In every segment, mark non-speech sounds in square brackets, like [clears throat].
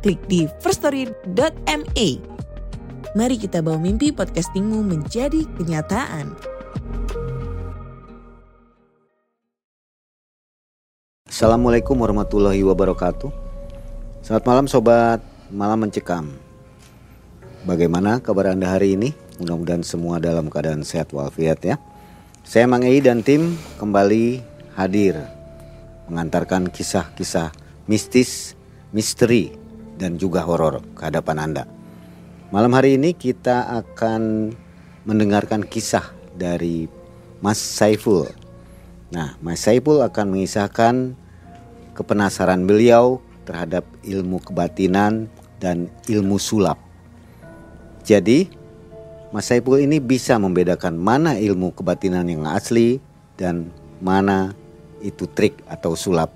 klik di firststory.me. Mari kita bawa mimpi podcastingmu menjadi kenyataan. Assalamualaikum warahmatullahi wabarakatuh. Selamat malam sobat malam mencekam. Bagaimana kabar Anda hari ini? Mudah-mudahan semua dalam keadaan sehat walafiat ya. Saya Mang Ei dan tim kembali hadir mengantarkan kisah-kisah mistis, misteri dan juga horor ke hadapan Anda. Malam hari ini kita akan mendengarkan kisah dari Mas Saiful. Nah, Mas Saiful akan mengisahkan kepenasaran beliau terhadap ilmu kebatinan dan ilmu sulap. Jadi, Mas Saiful ini bisa membedakan mana ilmu kebatinan yang asli dan mana itu trik atau sulap.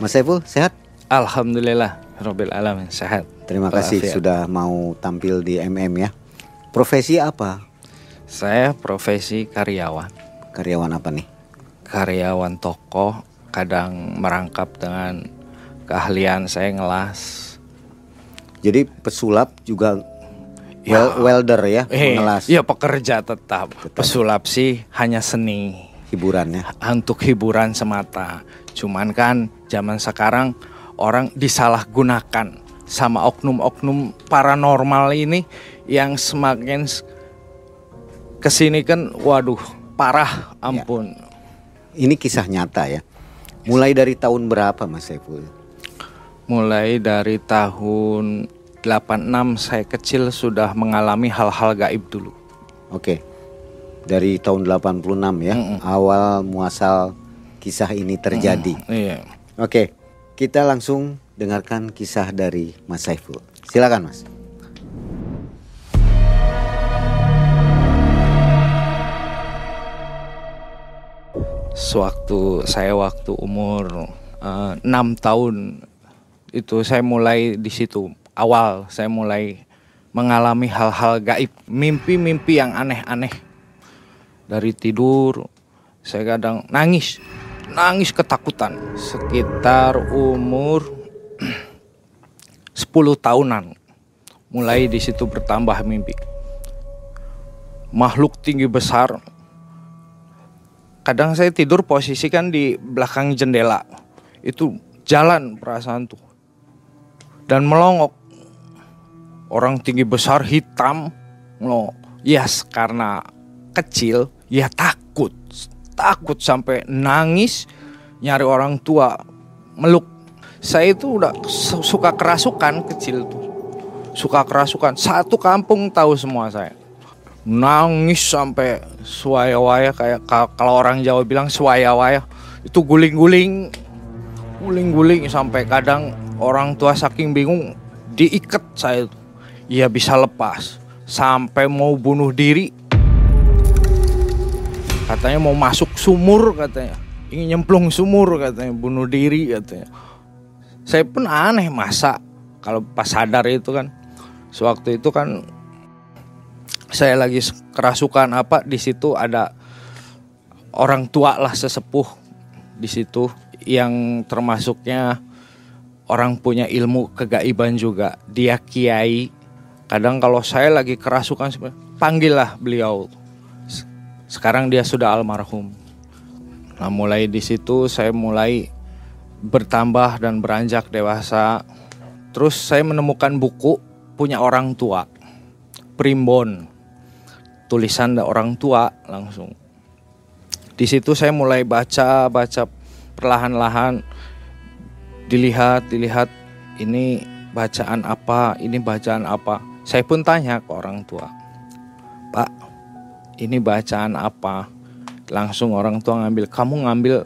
Mas Saiful sehat? Alhamdulillah, Robil Alamin sehat. Terima kasih Walafiat. sudah mau tampil di MM ya. Profesi apa? Saya profesi karyawan, Karyawan apa nih? karyawan toko, kadang merangkap dengan keahlian saya ngelas. Jadi pesulap juga Ya. wel- welder ya, Eh, mengelas iya pekerja tetap. Pesulap sih hanya seni, hiburannya. untuk hiburan semata. Cuman kan zaman sekarang orang disalahgunakan sama oknum-oknum paranormal ini yang semakin ke sini kan, waduh parah, ampun. Ini kisah nyata ya. Mulai dari tahun berapa Mas Saiful? Mulai dari tahun 86 saya kecil sudah mengalami hal-hal gaib dulu. Oke. Dari tahun 86 ya, awal muasal kisah ini terjadi. Iya. Oke, kita langsung dengarkan kisah dari Mas Saiful. Silakan Mas. Sewaktu saya waktu umur eh, enam tahun itu saya mulai di situ awal saya mulai mengalami hal-hal gaib, mimpi-mimpi yang aneh-aneh. Dari tidur saya kadang nangis, nangis ketakutan. Sekitar umur [clears throat] 10 tahunan mulai di situ bertambah mimpi. Makhluk tinggi besar. Kadang saya tidur posisikan di belakang jendela. Itu jalan perasaan tuh. Dan melongok. Orang tinggi besar hitam. Melongok. Yes karena kecil ya takut takut sampai nangis nyari orang tua meluk. Saya itu udah su- suka kerasukan kecil tuh. Suka kerasukan. Satu kampung tahu semua saya. Nangis sampai suaya-waya kayak ka- kalau orang Jawa bilang suaya-waya itu guling-guling. Guling-guling sampai kadang orang tua saking bingung diikat saya itu ya bisa lepas. Sampai mau bunuh diri katanya mau masuk sumur katanya. Ingin nyemplung sumur katanya bunuh diri katanya. Saya pun aneh masa kalau pas sadar itu kan. Sewaktu itu kan saya lagi kerasukan apa di situ ada orang tua lah sesepuh di situ yang termasuknya orang punya ilmu kegaiban juga. Dia kiai. Kadang kalau saya lagi kerasukan panggillah beliau sekarang dia sudah almarhum nah mulai di situ saya mulai bertambah dan beranjak dewasa terus saya menemukan buku punya orang tua primbon tulisan orang tua langsung. Di situ saya mulai baca baca perlahan-lahan dilihat dilihat ini bacaan apa, ini bacaan apa. Saya pun tanya ke orang tua. Pak, ini bacaan apa? Langsung orang tua ngambil, kamu ngambil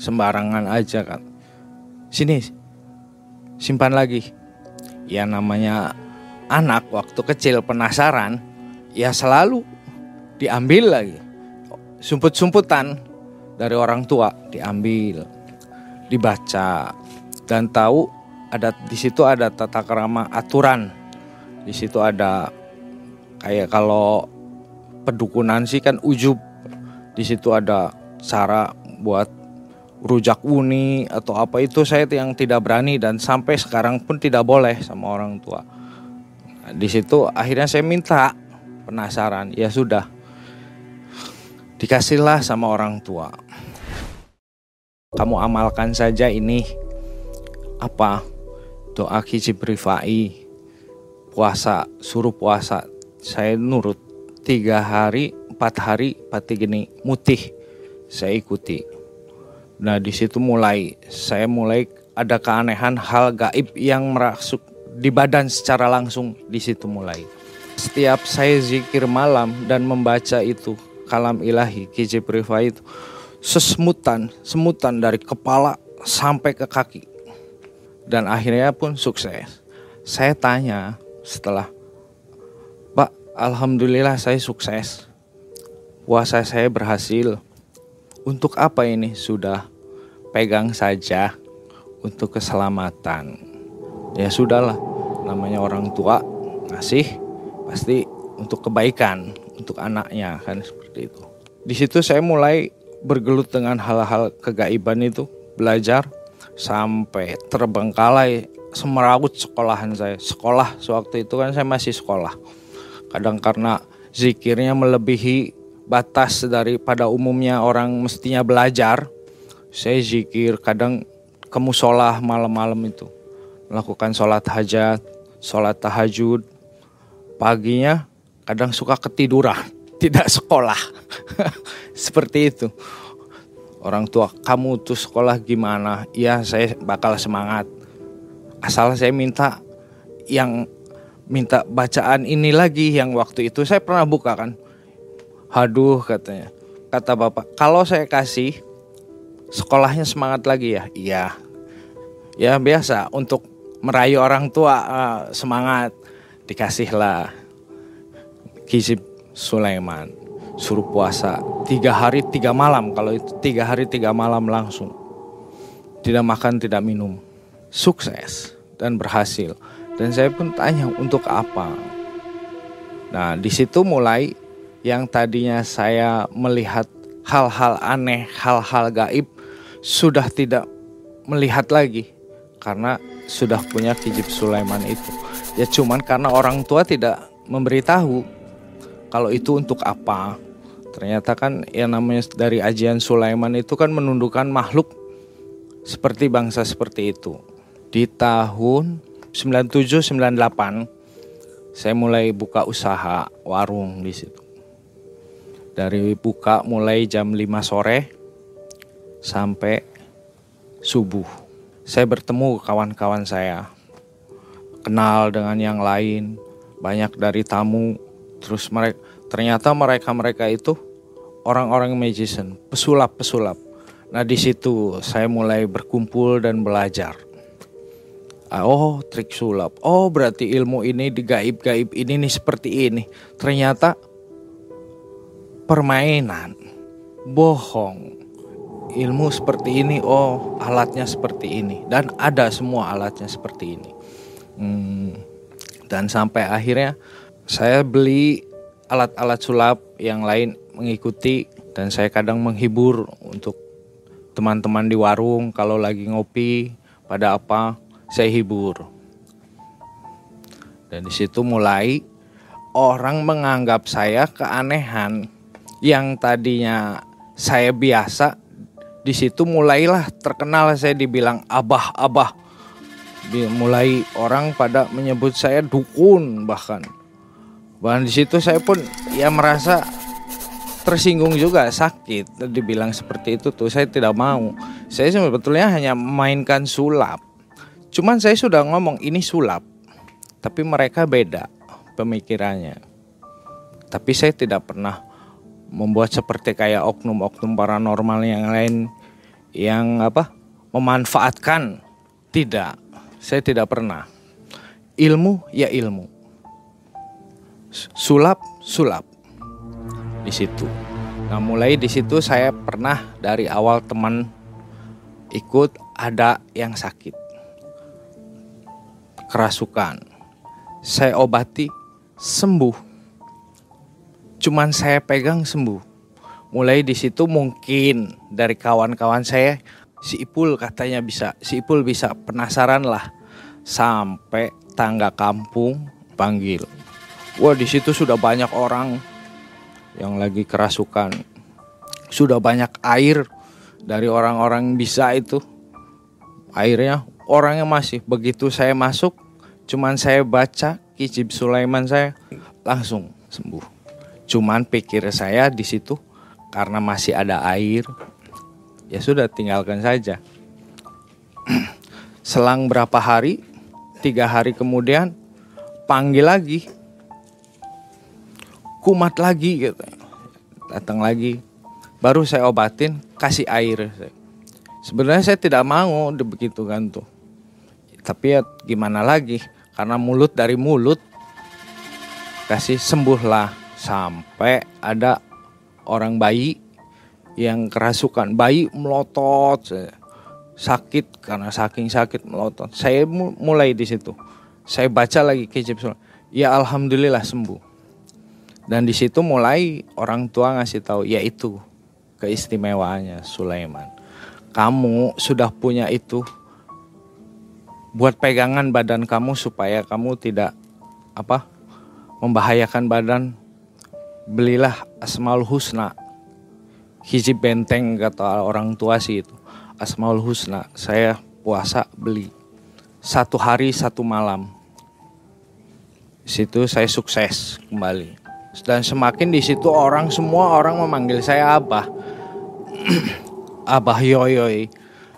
sembarangan aja kan. Sini, simpan lagi. ya namanya anak waktu kecil penasaran ya selalu diambil lagi sumput-sumputan dari orang tua diambil dibaca dan tahu ada di situ ada tata kerama aturan di situ ada kayak kalau pedukunan sih kan ujub. Di situ ada cara buat rujak uni atau apa. Itu saya yang tidak berani dan sampai sekarang pun tidak boleh sama orang tua. Nah, di situ akhirnya saya minta penasaran. Ya sudah dikasihlah sama orang tua. Kamu amalkan saja ini. Apa? Doa kijibrifai. Puasa suruh puasa. Saya nurut tiga hari empat hari pati gini mutih. Saya ikuti. Nah di situ mulai saya mulai ada keanehan hal gaib yang merasuk di badan secara langsung di situ mulai. Setiap saya zikir malam dan membaca itu kalam ilahi kiji priva itu sesemutan semutan dari kepala sampai ke kaki. Dan akhirnya pun sukses. Saya tanya setelah Alhamdulillah saya sukses puasa saya berhasil untuk apa ini sudah pegang saja untuk keselamatan ya sudahlah namanya orang tua ngasih pasti untuk kebaikan untuk anaknya kan seperti itu. Di situ saya mulai bergelut dengan hal-hal kegaiban itu, belajar sampai terbengkalai semerawut sekolahan saya. Sekolah sewaktu itu kan saya masih sekolah. Kadang karena zikirnya melebihi batas daripada umumnya orang mestinya belajar, saya zikir kadang ke musola malam-malam itu melakukan sholat hajat, sholat tahajud, paginya kadang suka ketiduran, [laughs] tidak sekolah. [laughs] Seperti itu. Orang tua, kamu tuh sekolah gimana? Ya saya bakal semangat. Asal saya minta yang minta bacaan ini lagi yang waktu itu saya pernah buka kan. Haduh katanya. Kata bapak, kalau saya kasih sekolahnya semangat lagi ya. Iya. Ya biasa untuk merayu orang tua uh, semangat dikasihlah Kizib Sulaiman suruh puasa tiga hari tiga malam kalau itu tiga hari tiga malam langsung tidak makan tidak minum sukses dan berhasil dan saya pun tanya untuk apa nah di situ mulai yang tadinya saya melihat hal-hal aneh hal-hal gaib sudah tidak melihat lagi karena sudah punya kijib Sulaiman itu Ya cuman karena orang tua tidak memberitahu kalau itu untuk apa. Ternyata kan yang namanya dari ajian Sulaiman itu kan menundukkan makhluk seperti bangsa seperti itu. Di tahun 97 98 saya mulai buka usaha warung di situ. Dari buka mulai jam 5 sore sampai subuh. Saya bertemu kawan-kawan saya kenal dengan yang lain, banyak dari tamu. Terus mereka ternyata mereka-mereka itu orang-orang magician, pesulap-pesulap. Nah, di situ saya mulai berkumpul dan belajar. Ah, oh, trik sulap. Oh, berarti ilmu ini di gaib-gaib ini nih seperti ini. Ternyata permainan, bohong. Ilmu seperti ini, oh, alatnya seperti ini dan ada semua alatnya seperti ini. Hmm, dan sampai akhirnya saya beli alat-alat sulap yang lain mengikuti dan saya kadang menghibur untuk teman-teman di warung kalau lagi ngopi pada apa saya hibur. Dan di situ mulai orang menganggap saya keanehan. Yang tadinya saya biasa di situ mulailah terkenal saya dibilang abah abah mulai orang pada menyebut saya dukun bahkan. Bahkan di situ saya pun ya merasa tersinggung juga sakit dibilang seperti itu tuh saya tidak mau. Saya sebetulnya hanya memainkan sulap cuman saya sudah ngomong ini sulap tapi mereka beda pemikirannya. Tapi saya tidak pernah membuat seperti kayak oknum-oknum paranormal yang lain yang apa memanfaatkan. Tidak saya tidak pernah. ilmu ya ilmu. Sulap sulap. Di situ. Nah mulai di situ saya pernah dari awal teman ikut ada yang sakit kerasukan. Saya obati sembuh. Cuman saya pegang sembuh. Mulai di situ mungkin dari kawan-kawan saya si Ipul katanya bisa si Ipul bisa penasaran lah. Sampai tangga kampung panggil. Wah di situ sudah banyak orang yang lagi kerasukan. Sudah banyak air dari orang-orang bisa itu. Airnya orangnya masih. Begitu saya masuk cuman saya baca Kijib Sulaiman saya langsung sembuh. Cuman pikir saya di situ karena masih ada air. Ya sudah tinggalkan saja. [clears throat] Selang berapa hari tiga hari kemudian panggil lagi. Kumat lagi gitu datang lagi. Baru saya obatin kasih air. Sebenarnya saya tidak mau begitu kan tuh tapi ya gimana lagi? Karena mulut dari mulut kasih sembuhlah. Sampai ada orang bayi yang kerasukan. Bayi melotot sakit. Karena saking sakit melotot. Saya mulai di situ. Saya baca lagi kejib ya alhamdulillah sembuh. Dan di situ mulai orang tua ngasih tahu yaitu keistimewaannya Sulaiman. Kamu sudah punya itu buat pegangan badan kamu supaya kamu tidak apa membahayakan badan. Belilah Asmaul Husna. Hijib benteng kata orang tua sih itu. Asmaul Husna. Saya puasa beli satu hari satu malam. Situ saya sukses kembali dan semakin di situ orang semua orang memanggil saya abah [clears throat] abah yoyoy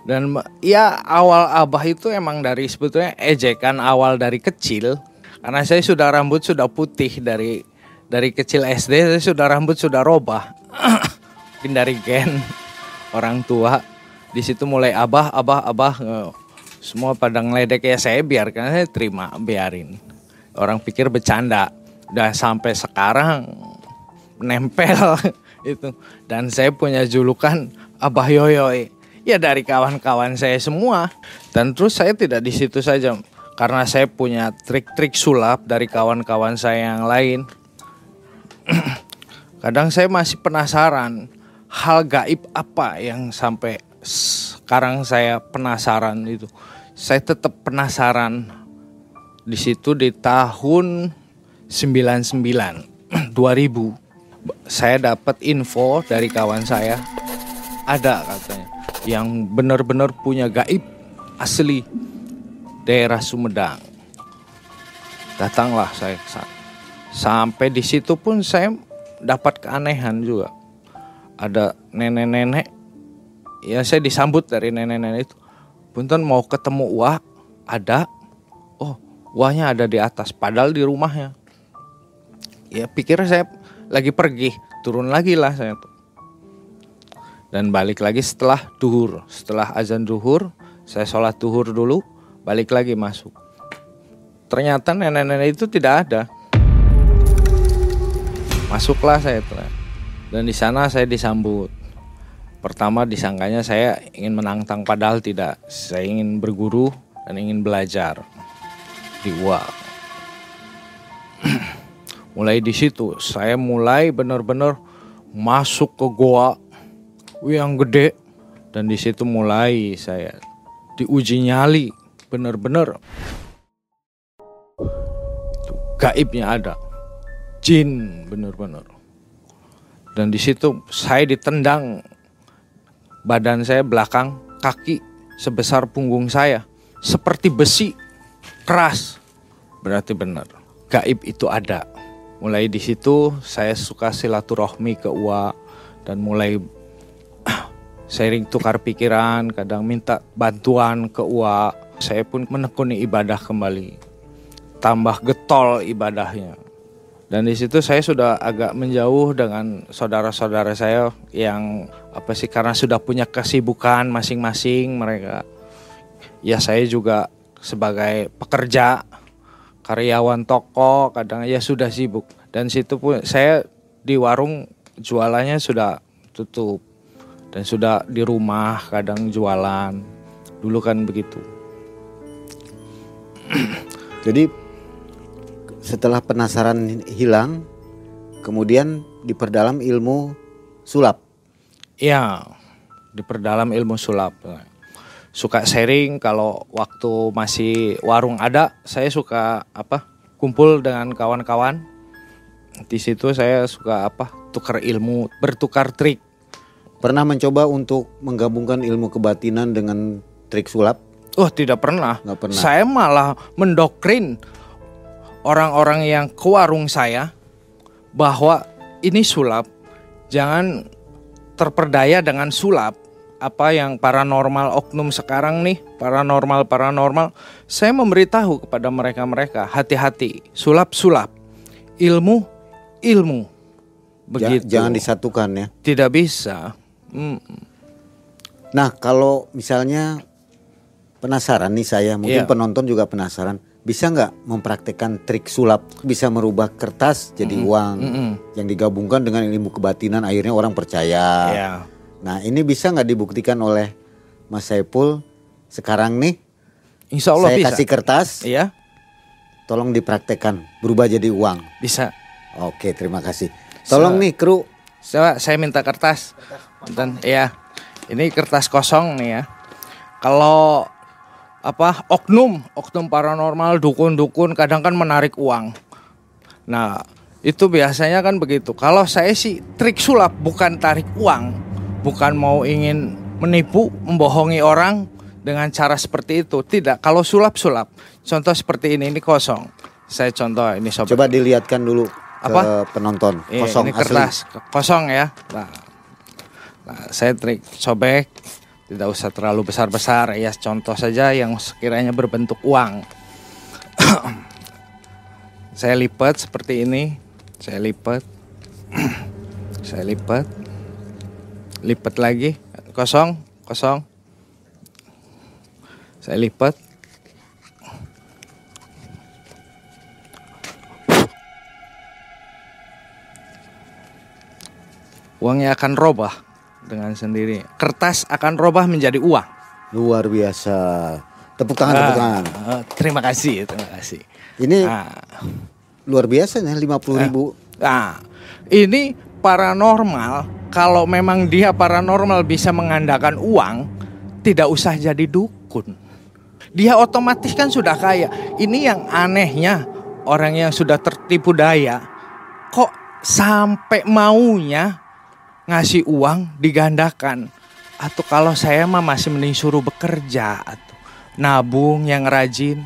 dan ya awal abah itu emang dari sebetulnya ejekan awal dari kecil. Karena saya sudah rambut sudah putih dari dari kecil SD saya sudah rambut sudah robah. [clears throat] Mungkin dari gen orang tua. Di situ mulai abah abah abah semua pada ngeledek ya saya biarkan saya terima biarin. Orang pikir bercanda. Udah sampai sekarang nempel [laughs] itu. Dan saya punya julukan Abah Yoyoy ya dari kawan-kawan saya semua. Dan terus saya tidak di situ saja karena saya punya trik-trik sulap dari kawan-kawan saya yang lain. [clears throat] Kadang saya masih penasaran hal gaib apa yang sampai sekarang saya penasaran itu. Saya tetap penasaran di situ di tahun 99 2000 [clears throat] saya dapat info dari kawan saya. Ada katanya yang benar-benar punya gaib asli daerah Sumedang. Datanglah saya ke sana. Sampai di situ pun saya dapat keanehan juga. Ada nenek-nenek ya saya disambut dari nenek-nenek itu. Punten mau ketemu uang ada. Oh, uangnya ada di atas padahal di rumahnya ya pikir saya lagi pergi turun lagi lah saya tuh dan balik lagi setelah duhur. Setelah azan duhur saya sholat duhur dulu balik lagi masuk. Ternyata nenek-nenek itu tidak ada. Masuklah saya tuh. Dan di sana saya disambut. Pertama disangkanya saya ingin menantang padahal tidak. Saya ingin berguru dan ingin belajar di UA. [clears throat] Mulai di situ saya mulai benar-benar masuk ke goa yang gede. Dan di situ mulai saya diuji nyali benar-benar gaibnya ada. Jin benar-benar dan di situ saya ditendang. Badan saya belakang kaki sebesar punggung saya. Seperti besi keras. Berarti benar gaib itu ada. Mulai di situ saya suka silaturahmi ke Uwa. Dan mulai sharing tukar pikiran, kadang minta bantuan ke Uwa. Saya pun menekuni ibadah kembali. Tambah getol ibadahnya. Dan di situ saya sudah agak menjauh dengan saudara-saudara saya yang apa sih karena sudah punya kesibukan masing-masing mereka. Ya saya juga sebagai pekerja karyawan toko kadang ya sudah sibuk dan situ pun saya di warung jualannya sudah tutup dan sudah di rumah kadang jualan. Dulu kan begitu. [clears throat] Jadi setelah penasaran hilang, kemudian diperdalam ilmu sulap. ya diperdalam ilmu sulap. Suka sharing kalau waktu masih warung ada saya suka apa kumpul dengan kawan-kawan. Di situ saya suka apa tukar ilmu bertukar trik Pernah mencoba untuk menggabungkan ilmu kebatinan dengan trik sulap? Oh tidak pernah. Nggak pernah. Saya malah mendoktrin orang-orang yang ke warung saya bahwa ini sulap. Jangan terperdaya dengan sulap. Apa yang paranormal oknum sekarang nih, paranormal paranormal. Saya memberitahu kepada mereka-mereka hati-hati, sulap-sulap, ilmu ilmu. Begitu. Jangan disatukan ya. Tidak bisa. Hmm. Nah, kalau misalnya penasaran nih saya, mungkin Iya. penonton juga penasaran, bisa nggak mempraktekkan trik sulap bisa merubah kertas jadi uang mm-mm. yang digabungkan dengan ilmu kebatinan akhirnya orang percaya. Ya. Nah, ini bisa nggak dibuktikan oleh Mas Saipul sekarang nih? Insya Allah saya bisa. kasih kertas, Iya, tolong dipraktekkan berubah jadi uang. bisa. Oke, terima kasih. Tolong nih kru Coba saya minta kertas. Dan ya, ini kertas kosong nih ya. Kalau apa oknum, oknum paranormal, dukun-dukun kadang kan menarik uang. Nah, itu biasanya kan begitu. Kalau saya sih trik sulap bukan tarik uang, bukan mau ingin menipu, membohongi orang dengan cara seperti itu. Tidak. Kalau sulap-sulap, contoh seperti ini ini kosong. Saya contoh ini sobat. coba dilihatkan dulu ke Apa? penonton. Iya, Kosong ini asli. kertas kosong ya. Nah, nah, saya trik sobek, tidak usah terlalu besar-besar ya. Contoh saja yang sekiranya berbentuk uang. [coughs] saya lipat seperti ini, saya lipat, [coughs] saya lipat, lipat lagi, kosong, kosong. Saya lipat. Uangnya akan robah dengan sendiri. Kertas akan robah menjadi uang. Luar biasa. Tepuk tangan, tepuk tangan. Ah, terima kasih, terima kasih. Ini Ah, luar biasa nih 50 ribu. Nah, ini paranormal. Kalau memang dia paranormal bisa mengandalkan uang, tidak usah jadi dukun. Dia otomatis kan sudah kaya. Ini yang anehnya orang yang sudah tertipu daya, kok sampai maunya ngasih uang digandakan. Atau kalau saya mah masih mending suruh bekerja atau nabung yang rajin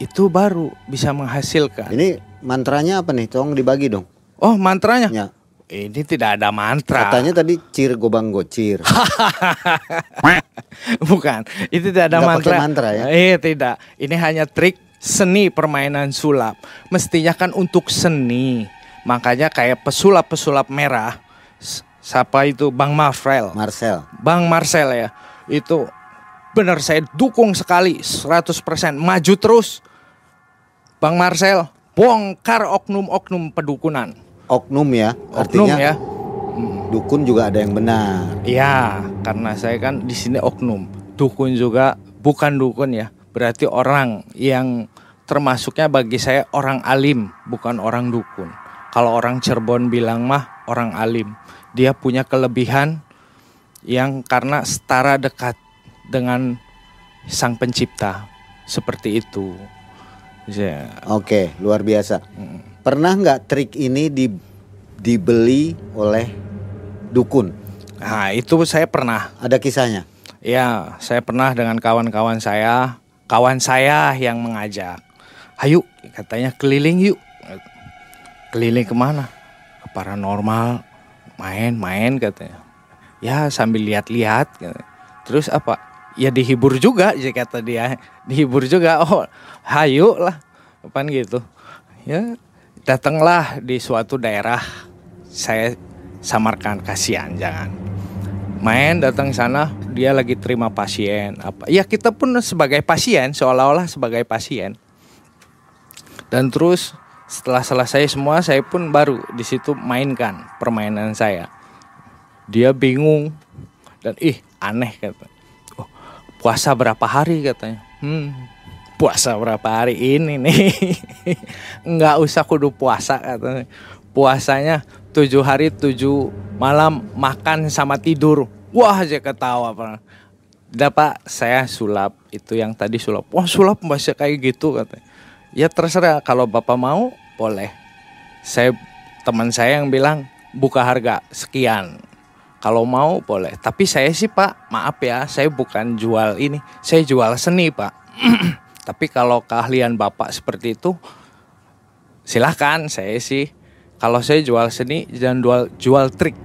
itu baru bisa menghasilkan. Ini mantranya apa nih? Tolong dibagi dong. Oh mantranya? Ya. Ini tidak ada mantra. Katanya tadi cir gobang gocir. [laughs] Bukan. Itu tidak ada Nggak mantra. pakai mantra ya? Iya tidak. Ini hanya trik seni permainan sulap. Mestinya kan untuk seni. Makanya kayak pesulap-pesulap merah. Siapa itu Bang Marvel. Marcel. Bang Marcel ya. Itu benar saya dukung sekali 100% maju terus. Bang Marcel bongkar oknum-oknum pedukunan. Oknum ya. Oknum Artinya ya. dukun juga ada yang benar. Iya, karena saya kan di sini oknum. Dukun juga bukan dukun ya. Berarti orang yang termasuknya bagi saya orang alim, bukan orang dukun. Kalau orang Cirebon bilang mah orang alim. Dia punya kelebihan yang karena setara dekat dengan sang pencipta. Seperti itu. Ya. Oke, luar biasa. Pernah nggak trik ini di, dibeli oleh dukun? Nah, itu saya pernah Ada kisahnya? Ya, saya pernah dengan kawan-kawan saya, kawan saya yang mengajak. Ayo, katanya keliling yuk. Keliling ke mana? Ke paranormal, main-main katanya. Ya sambil lihat-lihat. Terus apa? Ya dihibur juga, jadi kata dia. Dihibur juga. Oh, hayu lah. Apaan gitu. Ya, datanglah di suatu daerah. Saya samarkan, kasihan jangan main datang sana dia lagi terima pasien apa ya kita pun sebagai pasien seolah-olah sebagai pasien dan terus setelah selesai semua saya pun baru di situ mainkan permainan saya. Dia bingung dan ih aneh kata. Oh, puasa berapa hari? katanya. Hmm puasa berapa hari ini nih? [laughs] Nggak usah kudu puasa katanya. Puasanya tujuh hari tujuh malam makan sama tidur. Wah aja ketawa pak. Dapat saya sulap itu yang tadi sulap. Wah sulap masih kayak gitu katanya ya terserah kalau bapak mau boleh. Saya teman saya yang bilang buka harga sekian. Kalau mau boleh. Tapi saya sih pak maaf ya saya bukan jual ini saya jual seni pak. [clears throat] Tapi kalau keahlian Bapak seperti itu silahkan. Saya sih kalau saya jual seni dan jual jual trik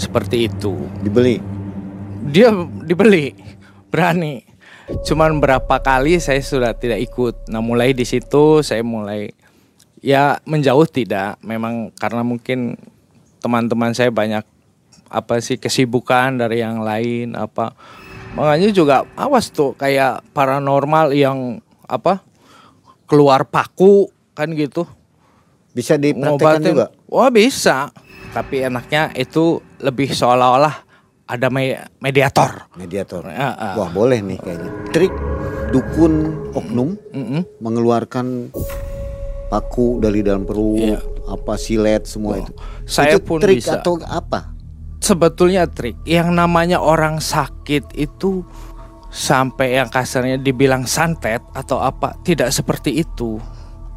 seperti itu. Dibeli. dia dibeli. Berani cuman berapa kali saya sudah tidak ikut nah mulai di situ saya mulai ya menjauh tidak memang karena mungkin teman-teman saya banyak apa sih kesibukan dari yang lain apa Makanya juga awas tuh kayak paranormal yang apa keluar paku kan gitu. Bisa dipraktekkan juga? Wah bisa. Tapi enaknya itu lebih seolah-olah ada mediator. Mediator. Ya, uh. Wah boleh nih kayaknya. Trik dukun oknum mm -hmm. mengeluarkan paku dari dalam perut, yeah. apa silet semua oh. itu. Saya itu pun trik bisa. atau apa? sebetulnya trik yang namanya orang sakit itu sampai yang kasarnya dibilang santet atau apa tidak seperti itu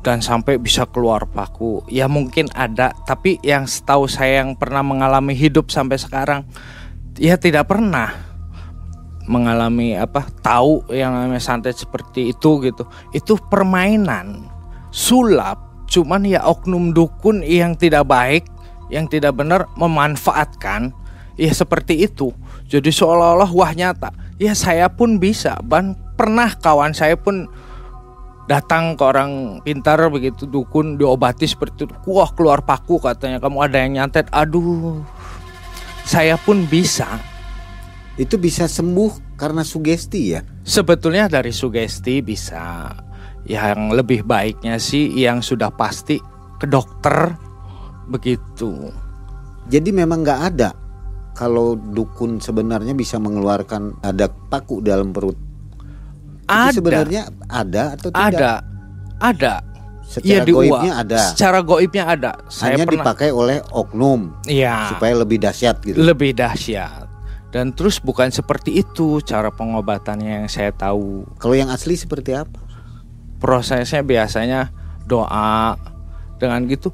dan sampai bisa keluar paku ya mungkin ada tapi yang setahu saya yang pernah mengalami hidup sampai sekarang ya tidak pernah mengalami apa tahu yang namanya santet seperti itu gitu. Itu permainan sulap. Cuman ya oknum dukun yang tidak baik yang tidak benar memanfaatkan ya seperti itu. Jadi seolah-olah wah nyata. Ya saya pun bisa. Ban pernah kawan saya pun datang ke orang pintar begitu dukun diobati seperti itu. Wah keluar paku katanya. Kamu ada yang nyantet? Aduh saya pun bisa itu bisa sembuh karena sugesti ya sebetulnya dari sugesti bisa yang lebih baiknya sih yang sudah pasti ke dokter begitu. Jadi memang nggak ada kalau dukun sebenarnya bisa mengeluarkan ada paku dalam perut. Ada. Itu sebenarnya ada atau tidak? Ada. Ada. Secara ya, goibnya ada. Secara goibnya ada. Saya Hanya pernah. dipakai oleh oknum. Iya. Supaya lebih dahsyat gitu. Lebih dahsyat. Dan terus bukan seperti itu cara pengobatannya yang saya tahu. Kalau yang asli seperti apa? Prosesnya biasanya doa dengan gitu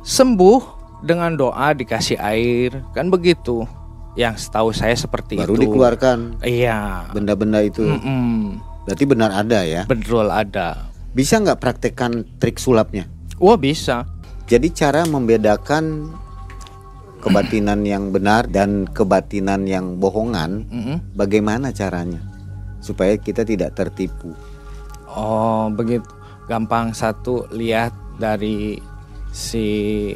sembuh dengan doa dikasih air kan begitu yang setahu saya seperti baru itu baru dikeluarkan iya benda-benda itu mm -mm. berarti benar ada ya betul ada bisa nggak praktekkan trik sulapnya? Wah bisa. Jadi cara membedakan kebatinan yang benar dan kebatinan yang bohongan mm -hmm. bagaimana caranya? Supaya kita tidak tertipu. Oh begitu. Gampang satu lihat dari si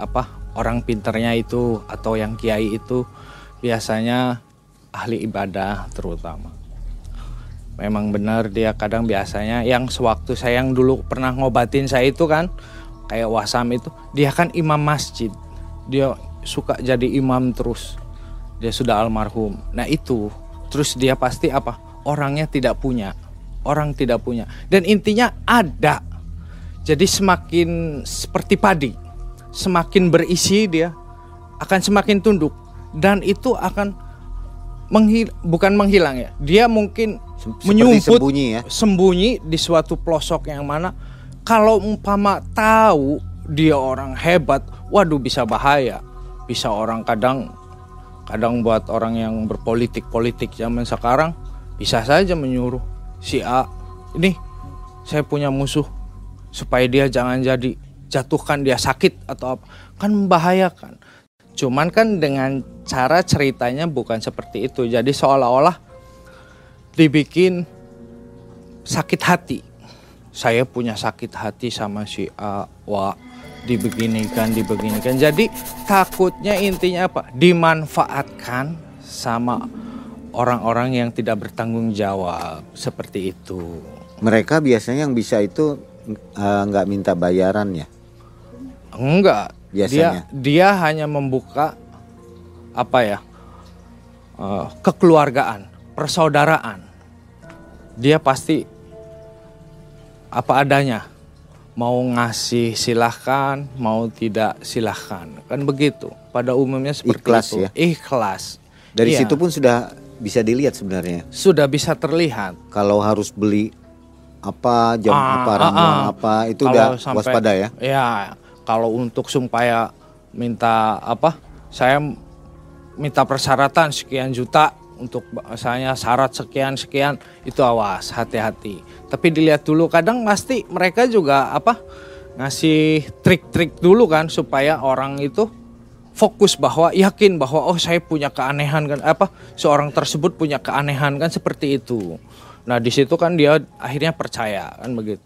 apa orang pinternya itu atau yang kiai itu biasanya ahli ibadah terutama. Memang benar dia kadang biasanya yang sewaktu saya yang dulu pernah ngobatin saya itu kan kayak wasam itu dia kan imam masjid. Dia suka jadi imam terus. Dia sudah almarhum. Nah itu terus dia pasti apa? Orangnya tidak punya. Orang tidak punya. Dan intinya ada jadi semakin seperti padi, semakin berisi dia akan semakin tunduk dan itu akan menghil bukan menghilang ya. Dia mungkin menyumput sembunyi ya. Sembunyi di suatu pelosok yang mana kalau umpama tahu dia orang hebat, waduh bisa bahaya. Bisa orang kadang kadang buat orang yang berpolitik-politik zaman sekarang bisa saja menyuruh si A ini saya punya musuh supaya dia jangan jadi jatuhkan dia sakit atau apa kan membahayakan cuman kan dengan cara ceritanya bukan seperti itu jadi seolah-olah dibikin sakit hati saya punya sakit hati sama si A wa dibeginikan dibeginikan jadi takutnya intinya apa dimanfaatkan sama orang-orang yang tidak bertanggung jawab seperti itu mereka biasanya yang bisa itu eh, nggak minta bayaran ya? Enggak. Biasanya. Dia dia hanya membuka apa ya? eh, kekeluargaan, persaudaraan. Dia pasti apa adanya. Mau ngasih silahkan, mau tidak silahkan. Kan begitu. Pada umumnya seperti Ikhlas itu. ya? Ikhlas. Dari Iya. situ pun sudah bisa dilihat sebenarnya. sudah bisa terlihat. Kalau harus beli apa jam Ah, apa ah, ramuan ah. apa itu Kalau udah sampai- waspada ya. Ya, kalau untuk supaya minta apa? Saya minta persyaratan sekian juta untuk saya syarat sekian sekian itu awas hati-hati. Tapi dilihat dulu kadang pasti mereka juga apa? ngasih trik-trik dulu kan supaya orang itu fokus bahwa yakin bahwa oh saya punya keanehan kan apa seorang tersebut punya keanehan kan seperti itu. Nah, di situ kan dia akhirnya percaya kan begitu.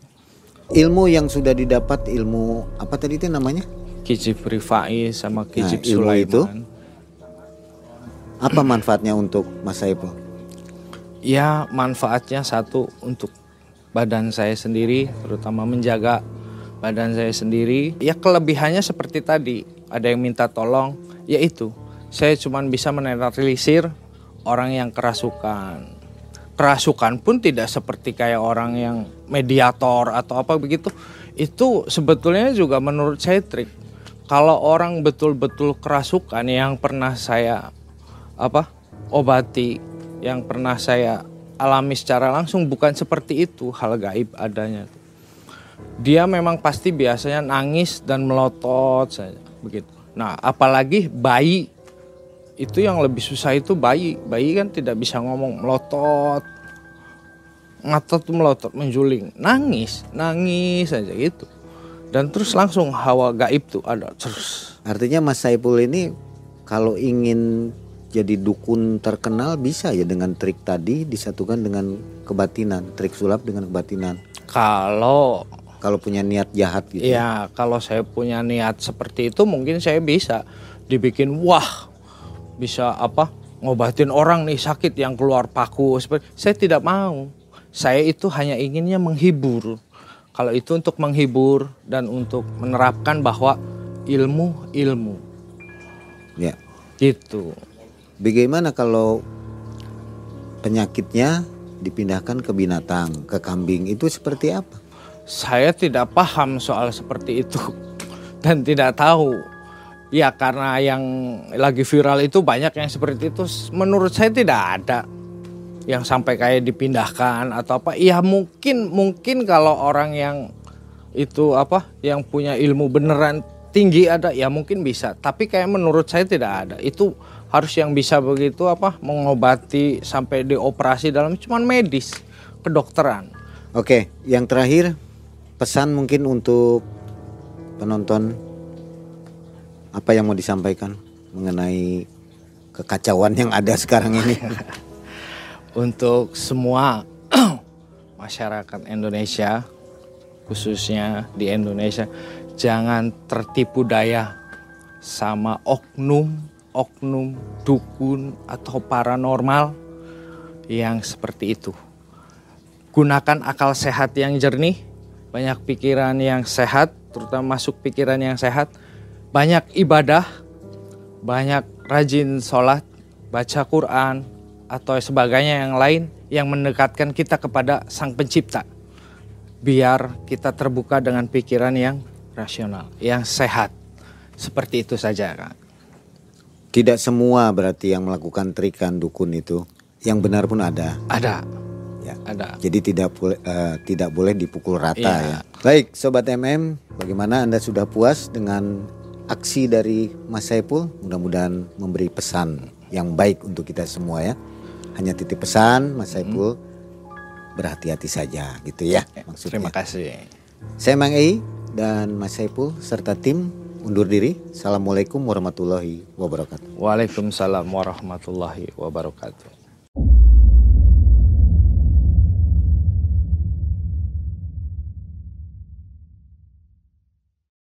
Ilmu yang sudah didapat ilmu apa tadi itu namanya? Kijib Rifai sama Kijib Nah, Sulaiman. itu? Apa manfaatnya untuk Mas Saiful? Ya manfaatnya satu untuk badan saya sendiri, terutama menjaga badan saya sendiri. Ya kelebihannya seperti tadi, ada yang minta tolong, yaitu saya cuma bisa menetralisir orang yang kerasukan. Kerasukan pun tidak seperti kayak orang yang mediator atau apa begitu. Itu sebetulnya juga menurut saya trik. Kalau orang betul-betul kerasukan yang pernah saya apa obati yang pernah saya alami secara langsung bukan seperti itu hal gaib adanya. Dia memang pasti biasanya nangis dan melotot saja begitu. Nah apalagi bayi itu yang lebih susah itu bayi. Bayi kan tidak bisa ngomong melotot. Ngatot melotot menjuling. Nangis nangis saja gitu. Dan terus langsung hawa gaib tuh ada terus. Artinya Mas Saiful ini kalau ingin jadi dukun terkenal bisa ya dengan trik tadi disatukan dengan kebatinan, trik sulap dengan kebatinan. kalau Kalau punya niat jahat gitu. Ya, kalau saya punya niat seperti itu mungkin saya bisa dibikin wah bisa apa ngobatin orang nih sakit yang keluar paku seperti saya tidak mau. Saya itu hanya inginnya menghibur. Kalau itu untuk menghibur dan untuk menerapkan bahwa ilmu ilmu Ya. gitu. Bagaimana kalau penyakitnya dipindahkan ke binatang, ke kambing itu seperti apa? Saya tidak paham soal seperti itu dan tidak tahu. Ya karena yang lagi viral itu banyak yang seperti itu. Menurut saya tidak ada yang sampai kayak dipindahkan atau apa. Ya mungkin mungkin kalau orang yang itu apa yang punya ilmu beneran tinggi ada ya mungkin bisa. Tapi kayak menurut saya tidak ada. Itu harus yang bisa begitu apa mengobati sampai dioperasi dalam cuman medis kedokteran. Oke, yang terakhir pesan mungkin untuk penonton apa yang mau disampaikan mengenai kekacauan yang ada sekarang ini. [laughs] untuk semua [clears throat] masyarakat Indonesia khususnya di Indonesia jangan tertipu daya sama oknum oknum dukun atau paranormal yang seperti itu gunakan akal sehat yang jernih banyak pikiran yang sehat terutama masuk pikiran yang sehat banyak ibadah banyak rajin sholat, baca Quran, atau sebagainya yang lain yang mendekatkan kita kepada Sang Pencipta. Biar kita terbuka dengan pikiran yang rasional, yang sehat. Seperti itu saja, Kak. Tidak semua berarti yang melakukan trikan dukun itu yang benar pun ada. Ada, Ya. ada. Jadi tidak boleh eh, tidak boleh dipukul rata Iya. ya. Baik, sobat MM, bagaimana Anda sudah puas dengan aksi dari Mas Saiful? Mudah-mudahan memberi pesan yang baik untuk kita semua ya. Hanya titip pesan Mas Saiful berhati-hati saja gitu ya maksudnya. Terima kasih. Saya Mang Ei dan Mas Saiful serta tim undur diri. Assalamualaikum warahmatullahi wabarakatuh. Waalaikumsalam warahmatullahi wabarakatuh.